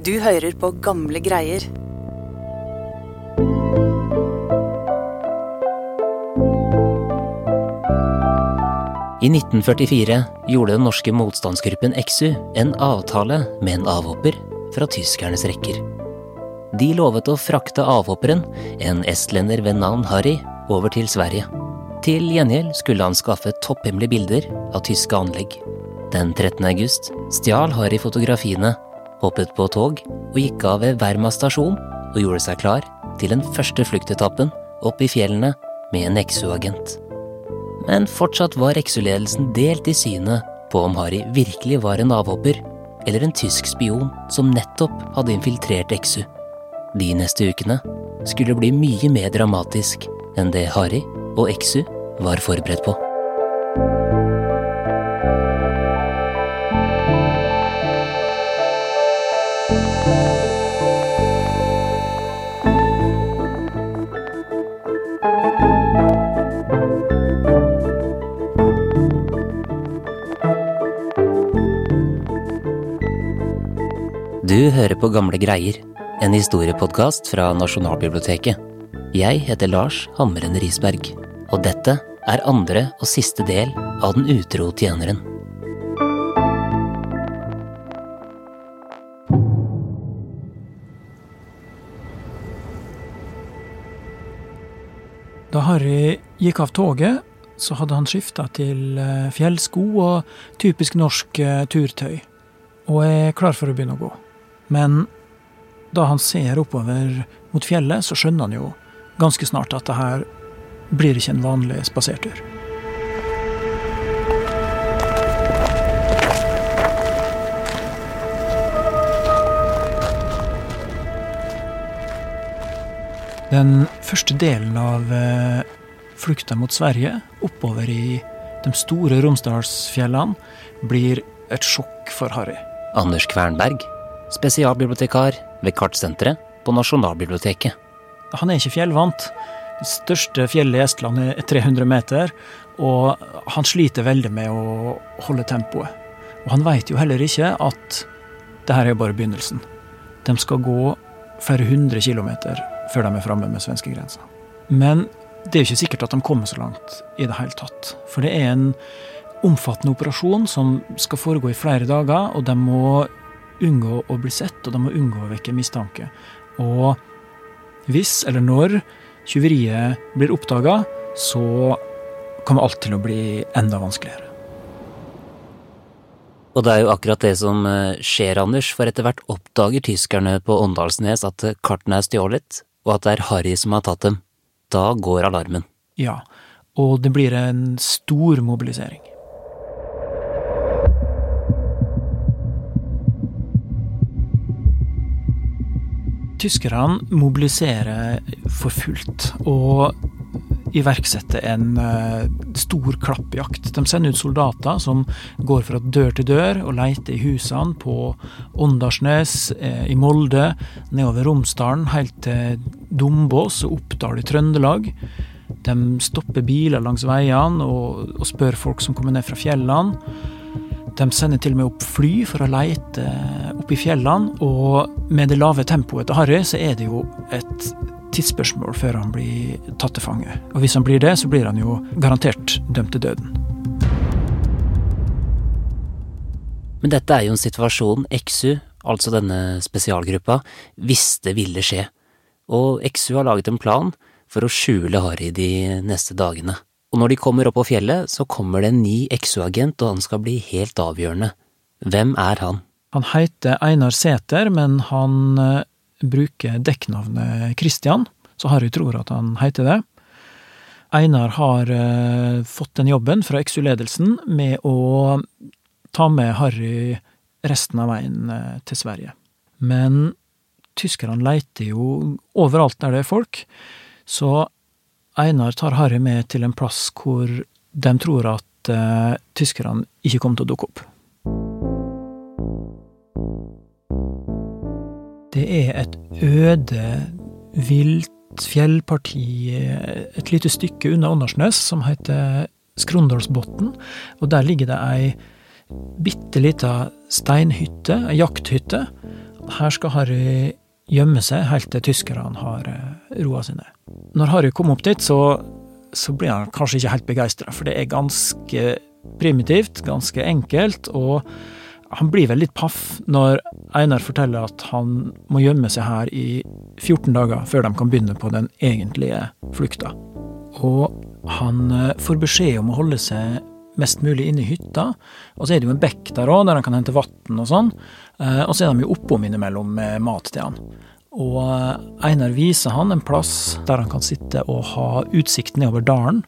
Du hører på gamle greier. I 1944 gjorde den norske motstandsgruppen Exu en avtale med en avhopper fra tyskernes rekker. De lovet å frakte avhopperen, en estlender ved navn Harry, over til Sverige. Til gjengjeld skulle han skaffe topphemmelige bilder av tyske anlegg. Den 13. august stjal Harry fotografiene, hoppet på tog og gikk av ved Verma stasjon og gjorde seg klar til den første fluktetappen opp i fjellene med en Exu-agent. Men fortsatt var Exu-ledelsen delt i synet på om Harry virkelig var en avhopper eller en tysk spion som nettopp hadde infiltrert Exu. De neste ukene skulle bli mye mer dramatisk enn det Harry og Exu var forberedt på. Hører på Gamle greier, en historiepodkast fra Nasjonalbiblioteket. Jeg heter Lars Hammeren Risberg, og dette er andre og siste del av Den utro tjeneren. Da Harry gikk av toget, så hadde han skifta til eh, fjellsko og typisk norsk eh, turtøy, og er klar for å begynne å gå. Men da han ser oppover mot fjellet, så skjønner han jo ganske snart at det her blir ikke en vanlig spasertur. Den første delen av eh, flukta mot Sverige, oppover i de store Romsdalsfjellene, blir et sjokk for Harry. Anders Kvernberg, spesialbibliotekar ved Kartsenteret på Nasjonalbiblioteket. Han er ikke fjellvant. Det største fjellet i Estland er 300 meter, og han sliter veldig med å holde tempoet. Og han veit jo heller ikke at det her er bare begynnelsen. De skal gå flere hundre kilometer før de er framme med svenskegrensa. Men det er jo ikke sikkert at de kommer så langt i det hele tatt. For det er en omfattende operasjon som skal foregå i flere dager, og de må unngå å bli sett, og de må unngå å vekke mistanke. Og hvis, eller når, tyveriet blir oppdaga, så kommer alt til å bli enda vanskeligere. Og det er jo akkurat det som eh, skjer, Anders, for etter hvert oppdager tyskerne på Åndalsnes at kartene er stjålet, og at det er Harry som har tatt dem. Da går alarmen. Ja, og det blir en stor mobilisering. Tyskerne mobiliserer for fullt og iverksetter en uh, stor klappjakt. De sender ut soldater som går fra dør til dør og leter i husene på Åndalsnes, eh, i Molde, nedover Romsdalen, helt til Dombås og Oppdal i Trøndelag. De stopper biler langs veiene og, og spør folk som kommer ned fra fjellene. De sender til og med opp fly for å leite opp i fjellene, og med det lave tempoet til Harry, så er det jo et tidsspørsmål før han blir tatt til fange. Og hvis han blir det, så blir han jo garantert dømt til døden. Men dette er jo en situasjon Exu, altså denne spesialgruppa, visste ville skje, og Exu har laget en plan for å skjule Harry de neste dagene. Og når de kommer opp på fjellet, så kommer det en ny Exu-agent, og han skal bli helt avgjørende. Hvem er han? Han heter Einar Sæter, men han eh, bruker dekknavnet Christian, så Harry tror at han heter det. Einar har eh, fått den jobben fra XU-ledelsen med å ta med Harry resten av veien eh, til Sverige. Men tyskerne leiter jo overalt der det er folk, så Einar tar Harry med til en plass hvor de tror at tyskerne ikke kommer til å dukke opp. Det er et øde, vilt fjellparti et lite stykke unna Åndalsnes som heter Skrondalsbotn, og der ligger det ei bitte lita steinhytte, ei jakthytte, her skal Harry gjemme seg helt til tyskerne har eh, roa seg ned. Når Harry kom opp dit, så, så blir han kanskje ikke helt begeistra, for det er ganske primitivt, ganske enkelt, og han blir vel litt paff når Einar forteller at han må gjemme seg her i 14 dager før de kan begynne på den egentlige flukta. Og han eh, får beskjed om å holde seg mest mulig inne i hytta. Og så er det jo en bekk der òg, der han kan hente vann og sånn. Eh, og så er de jo oppom innimellom med mat til han. Og eh, Einar viser han en plass der han kan sitte og ha utsikt nedover dalen.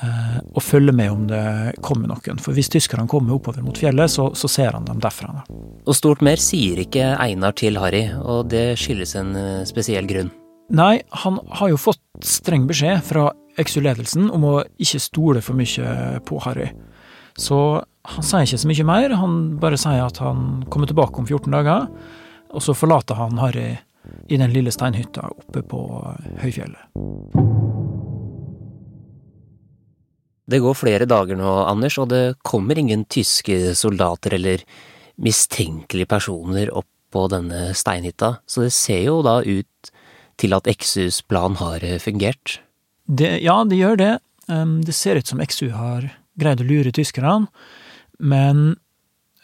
Eh, og følge med om det kommer noen. For hvis tyskerne kommer oppover mot fjellet, så, så ser han dem derfra. Og stort mer sier ikke Einar til Harry, og det skyldes en spesiell grunn. Nei, han har jo fått streng beskjed fra XU-ledelsen om å ikke stole for mye på Harry. Så han sier ikke så mye mer, han bare sier at han kommer tilbake om 14 dager. Og så forlater han Harry i den lille steinhytta oppe på høyfjellet. Det går flere dager nå, Anders, og det kommer ingen tyske soldater eller mistenkelige personer opp på denne steinhytta, så det ser jo da ut til at XUs plan har eh, fungert? Det, ja, det gjør det. Det ser ut som XU har greid å lure tyskerne, men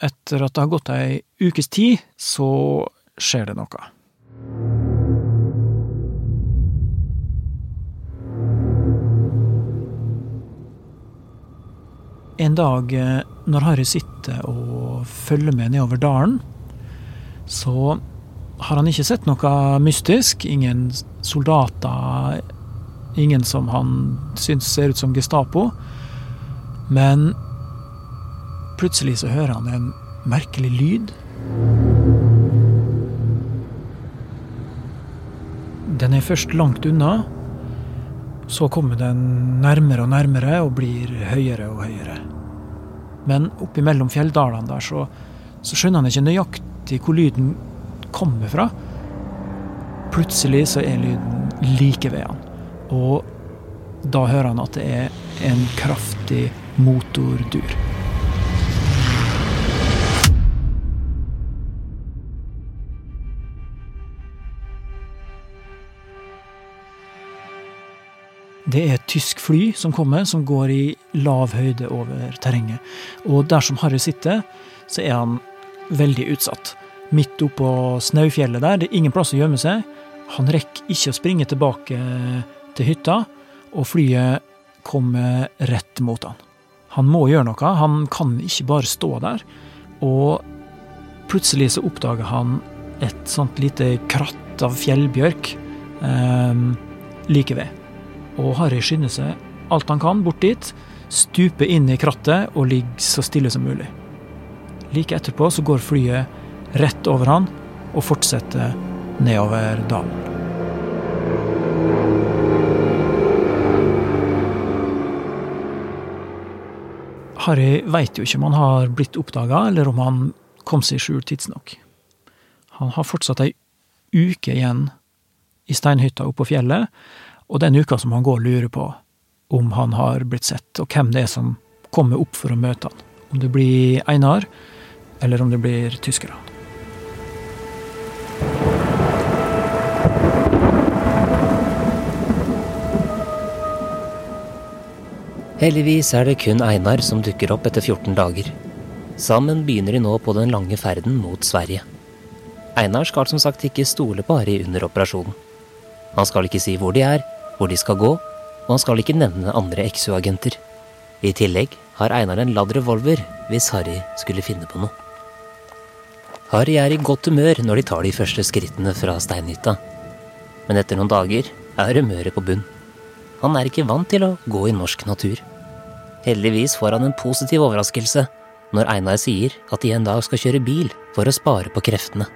etter at det har gått ei ukes tid, så skjer det noe. En dag eh, når Harry sitter og følger med nedover dalen, så har han ikke sett noe mystisk. Ingen soldater, ingen som han syns ser ut som Gestapo. Men plutselig så hører han en merkelig lyd. Den er først langt unna. Så kommer den nærmere og nærmere og blir høyere og høyere. Men oppimellom fjelldalene der så, så skjønner han ikke nøyaktig hvor lyden kommer fra. Plutselig så er lyden like ved han. Og da hører han at det er en kraftig motordur. Det er et tysk fly som kommer, som går i lav høyde over terrenget. Og dersom Harry sitter, så er han veldig utsatt midt oppå snaufjellet der. Det er ingen plass å gjemme seg. Han rekker ikke å springe tilbake til hytta, og flyet kommer rett mot han. Han må gjøre noe, han kan ikke bare stå der. Og plutselig så oppdager han et sånt lite kratt av fjellbjørk eh, like ved. Og Harry skynder seg alt han kan bort dit, stuper inn i krattet og ligger så stille som mulig. Like etterpå så går flyet rett over han og fortsetter nedover dalen. Harry veit jo ikke om han har blitt oppdaga, eller om han kom seg i skjul tidsnok. Han har fortsatt ei uke igjen i steinhytta oppe på fjellet, og den uka som han går og lurer på om han har blitt sett, og hvem det er som kommer opp for å møte han. Om det blir Einar, eller om det blir tyskere. Heldigvis er det kun Einar som dukker opp etter 14 dager. Sammen begynner de nå på den lange ferden mot Sverige. Einar skal som sagt ikke stole på Harry under operasjonen. Han skal ikke si hvor de er, hvor de skal gå, og han skal ikke nevne andre XU-agenter. I tillegg har Einar en ladd revolver hvis Harry skulle finne på noe. Harry er i godt humør når de tar de første skrittene fra steinhytta. Men etter noen dager er humøret på bunn. Han er ikke vant til å gå i norsk natur. Heldigvis får han en positiv overraskelse når Einar sier at de en dag skal kjøre bil for å spare på kreftene.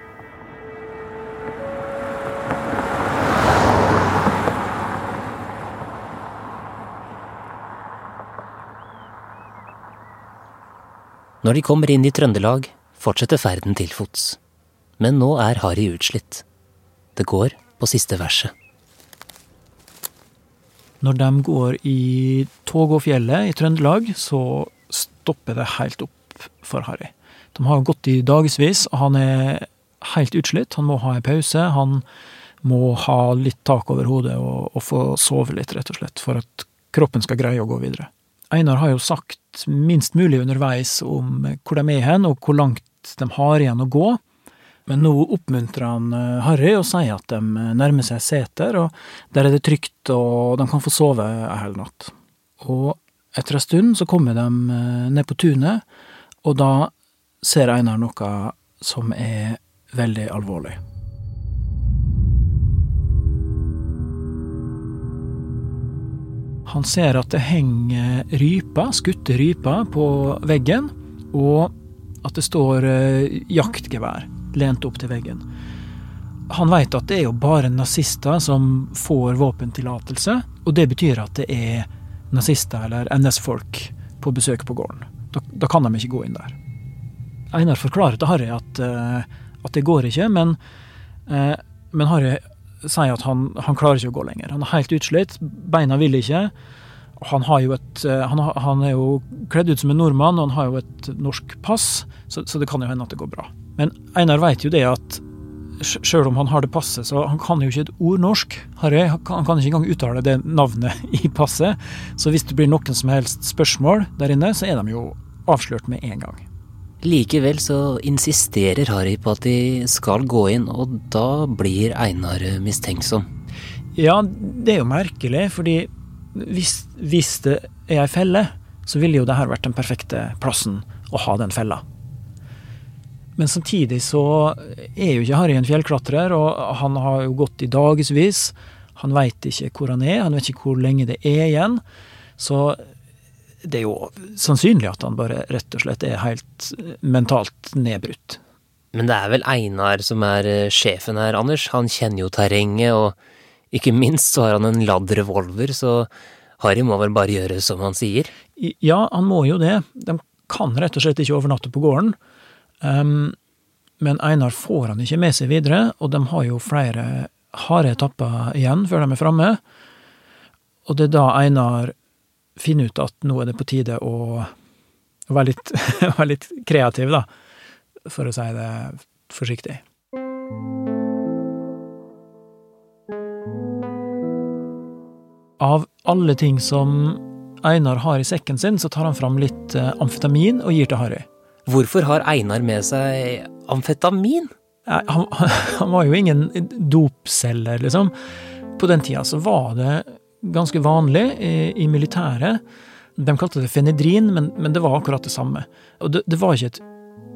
Når de kommer inn i Trøndelag, fortsetter ferden til fots. Men nå er Harry utslitt. Det går på siste verset. Når de går i tog og fjellet i Trøndelag, så stopper det helt opp for Harry. De har gått i dagevis, og han er helt utslitt. Han må ha en pause. Han må ha litt tak over hodet og, og få sove litt, rett og slett, for at kroppen skal greie å gå videre. Einar har jo sagt minst mulig underveis om hvor de er hen, og hvor langt de har igjen å gå. Men nå oppmuntrer han eh, Harry og sier at de nærmer seg seter, og der er det trygt, og de kan få sove ei hel natt. Og etter en stund så kommer de eh, ned på tunet, og da ser Einar noe som er veldig alvorlig. Han ser at det henger ryper, skutte ryper, på veggen, og at det står eh, jaktgevær lent opp til veggen. Han veit at det er jo bare nazister som får våpentillatelse, og det betyr at det er nazister eller NS-folk på besøk på gården. Da, da, kan de ikke gå inn der. Einar forklarer til Harry at, uh, at det går ikke, men, uh, men Harry sier at han, han, klarer ikke å gå lenger. Han er helt utslitt, beina vil ikke. Han, et, uh, han, han, er jo kledd ut som en nordmann, og han har jo et norsk pass, så, så det kan jo hende at det går bra. Men Einar veit jo det at sjøl om han har det passet, så han kan jo ikke et ord norsk. Harry, han kan ikke engang uttale det navnet i passet. Så hvis det blir noen som helst spørsmål der inne, så er de jo avslørt med en gang. Likevel så insisterer Harry på at de skal gå inn, og da blir Einar mistenksom. Ja, det er jo merkelig, fordi hvis, hvis det er ei felle, så ville jo det her vært den perfekte plassen å ha den fella. Men samtidig så er jo ikke Harry en fjellklatrer, og han har jo gått i dagevis. Han veit ikke hvor han er, han vet ikke hvor lenge det er igjen. Så det er jo sannsynlig at han bare rett og slett er helt mentalt nedbrutt. Men det er vel Einar som er eh, sjefen her, Anders. Han kjenner jo terrenget, og ikke minst så har han en ladd revolver, så Harry må vel bare gjøre som han sier? Ja, han må jo det. De kan rett og slett ikke overnatte på gården. Um, men Einar får han ikke med seg videre, og de har jo flere harde etapper igjen før de er framme. Og det er da Einar finne ut at nå er det på tide å, å være, litt, være, litt, kreativ, da, for å si det forsiktig. Av alle ting som Einar har i sekken sin, så tar han fram litt eh, amfetamin og gir til Harry. Hvorfor har Einar med seg amfetamin? Han, han var jo ingen dopselger, liksom. På den tida så var det ganske vanlig i, i militæret. De kalte det fenedrin, men, men, det var akkurat det samme. Og det, det var ikke et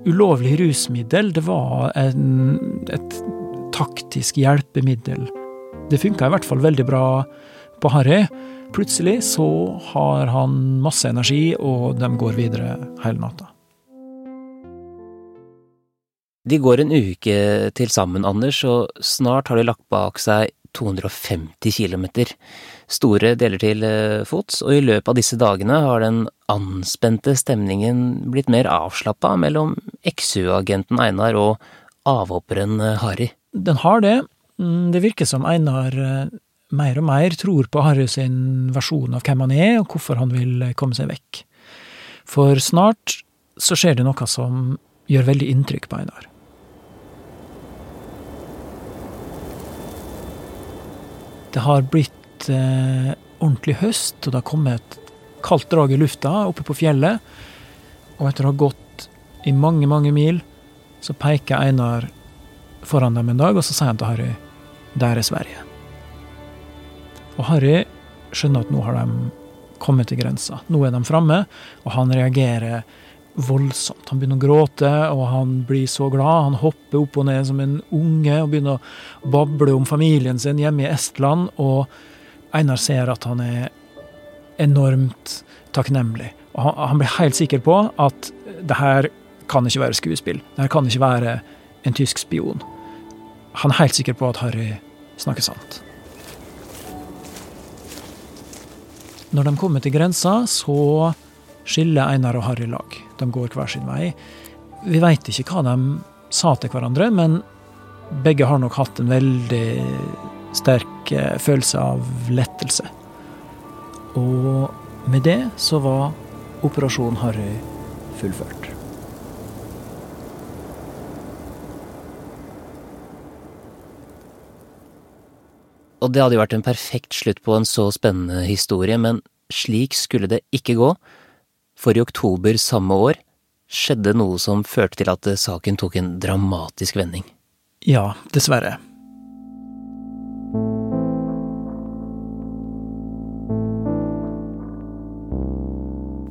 ulovlig rusmiddel, det var en, et taktisk hjelpemiddel. Det funka i hvert fall veldig bra på Harry. Plutselig så har han masse energi, og de går videre hele natta. De går en uke til sammen, Anders, og snart har de lagt bak seg 250 km. Store deler til eh, fots, og i løpet av disse dagene har den anspente stemningen blitt mer avslappa mellom XU-agenten Einar og avhopperen eh, Harry. Den har det. Mm, det virker som Einar eh, mer og mer tror på Harry sin versjon av hvem han er, og hvorfor han vil komme seg vekk. For snart så skjer det noe som gjør veldig inntrykk på Einar. Det har blitt eh, ordentlig høst, og det har kommet et kaldt drag i lufta oppe på fjellet. Og etter å ha gått i mange, mange mil, så peker Einar foran dem en dag, og så sier han til Harry der er Sverige. Og Harry skjønner at nå har de kommet til grensa. Nå er de framme, og han reagerer voldsomt. Han begynner å gråte, og han blir så glad. Han hopper opp og ned som en unge og begynner å bable om familien sin hjemme i Estland. Og Einar ser at han er enormt takknemlig. Og han, han blir helt sikker på at det her kan ikke være skuespill. Det her kan ikke være en tysk spion. Han er helt sikker på at Harry snakker sant. Når de kommer til grensa, så skiller Einar og Harry lag. De går hver sin vei. Vi veit ikke hva de sa til hverandre, men begge har nok hatt en veldig sterk eh, følelse av lettelse. Og med det så var Operasjon Harry fullført. Og det hadde jo vært en perfekt slutt på en så spennende historie, men slik skulle det ikke gå for i oktober samme år skjedde noe som førte til at saken tok en dramatisk vending. Ja, dessverre.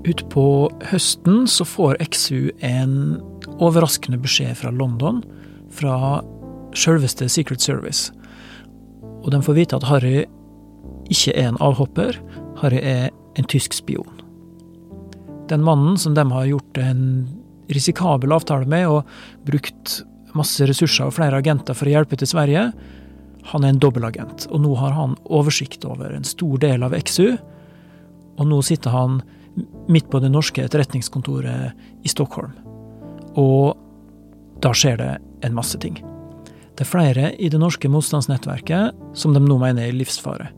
Utpå høsten så får XU en overraskende beskjed fra London, fra sjølveste Secret Service. Og de får vite at Harry ikke er en avhopper, Harry er en tysk spion. Den mannen som de har gjort en risikabel avtale med og brukt masse ressurser og flere agenter for å hjelpe til Sverige, han er en dobbeltagent. Og nå har han oversikt over en stor del av XU, og nå sitter han midt på det norske etterretningskontoret i Stockholm. Og da skjer det en masse ting. Det er flere i det norske motstandsnettverket som de nå mener er i livsfare.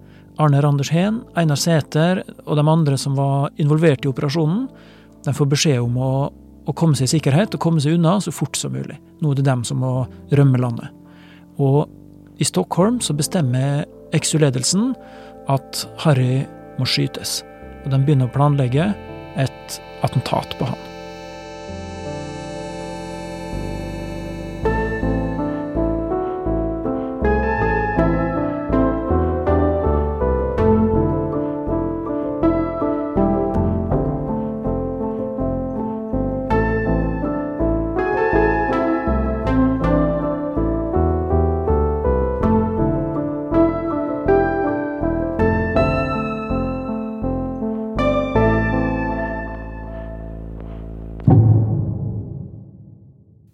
Arne Randers Heen, Einar Sæter og de andre som var involvert i operasjonen, de får beskjed om å, å komme seg i sikkerhet og komme seg unna så fort som mulig. Nå er det dem som må rømme landet. Og i Stockholm så bestemmer XU-ledelsen at Harry må skytes og de begynner å planlegge et attentat på han.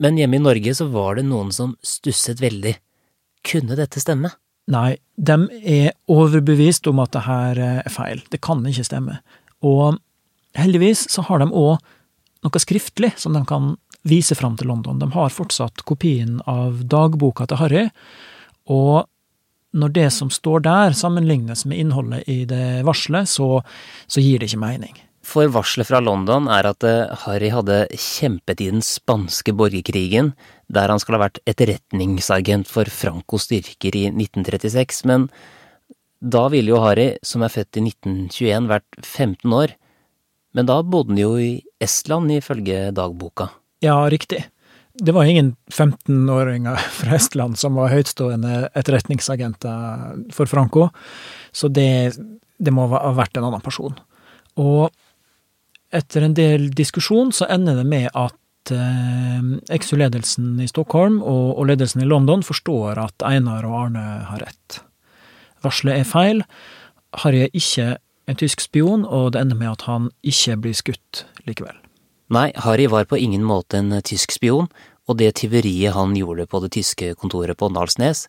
Men hjemme i Norge så var det noen som stusset veldig. Kunne dette stemme? Nei, de er overbevist om at det her er feil. Det kan ikke stemme. Og heldigvis så har de òg noe skriftlig som de kan vise fram til London. De har fortsatt kopien av dagboka til Harry, og når det som står der sammenlignes med innholdet i det varselet, så, så gir det ikke mening. For varselet fra London er at eh, Harry hadde kjempet i den spanske borgerkrigen, der han skal ha vært etterretningsagent for Francos styrker i 1936, men da ville jo Harry, som er født i 1921, vært 15 år. Men da bodde han jo i Estland, ifølge dagboka. Ja, riktig. Det var ingen 15-åringer fra Estland som var høytstående etterretningsagenter for Franco, så det, det må ha vært en annen person. Og etter en del diskusjon så ender det med at eh, EXU-ledelsen i Stockholm og, og, ledelsen i London forstår at Einar og Arne har rett. Varselet er feil. Harry er ikke en tysk spion, og det ender med at han ikke blir skutt likevel. Nei, Harry var på ingen måte en tysk spion, og det tyveriet han gjorde på det tyske kontoret på Nalsnes,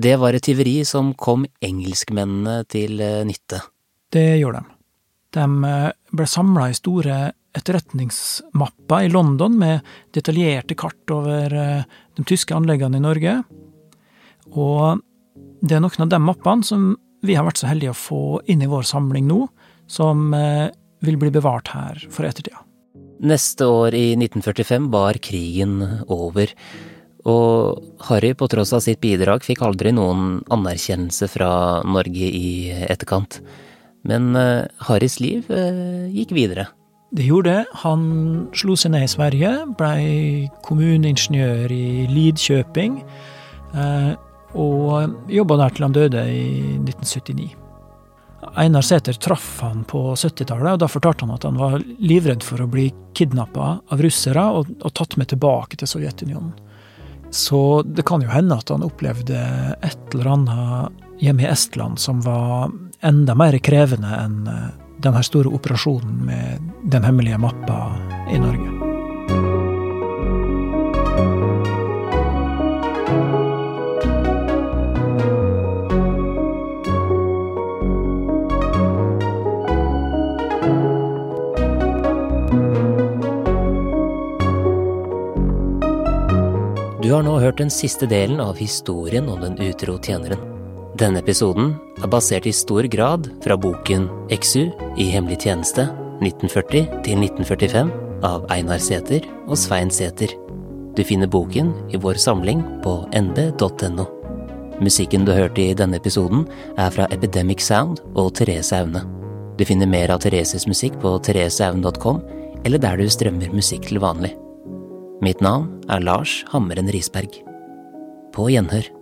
det var et tyveri som kom engelskmennene til eh, nytte. Det gjorde de. De eh, ble samla i store etterretningsmapper i London med detaljerte kart over eh, de tyske anleggene i Norge. Og det er noen av de mappene som vi har vært så heldige å få inn i vår samling nå, som eh, vil bli bevart her for ettertida. Neste år, i 1945, var krigen over. Og Harry, på tross av sitt bidrag, fikk aldri noen anerkjennelse fra Norge i etterkant. Men uh, Harrys liv uh, gikk videre. Det gjorde det. Han slo seg ned i Sverige, blei kommuneingeniør i Lidkjøping, uh, og jobba der til han døde i 1979. Einar Sæther traff han på 70-tallet, og da fortalte han at han var livredd for å bli kidnappa av russere og, og tatt med tilbake til Sovjetunionen. Så det kan jo hende at han opplevde et eller annet hjemme i Estland som var enda mer krevende enn eh, denne store operasjonen med den hemmelige mappa i Norge. Du har nå hørt den siste delen av historien om den utro tjeneren. Denne episoden er basert i stor grad fra boken XU i hemmelig tjeneste 1940 1945 av Einar Sæther og Svein Sæther. Du finner boken i vår samling på nb.no. Musikken du hørte i denne episoden, er fra Epidemic Sound og Therese Aune. Du finner mer av Thereses musikk på thereseaune.com, eller der du strømmer musikk til vanlig. Mitt navn er Lars Hammeren Risberg. På gjenhør.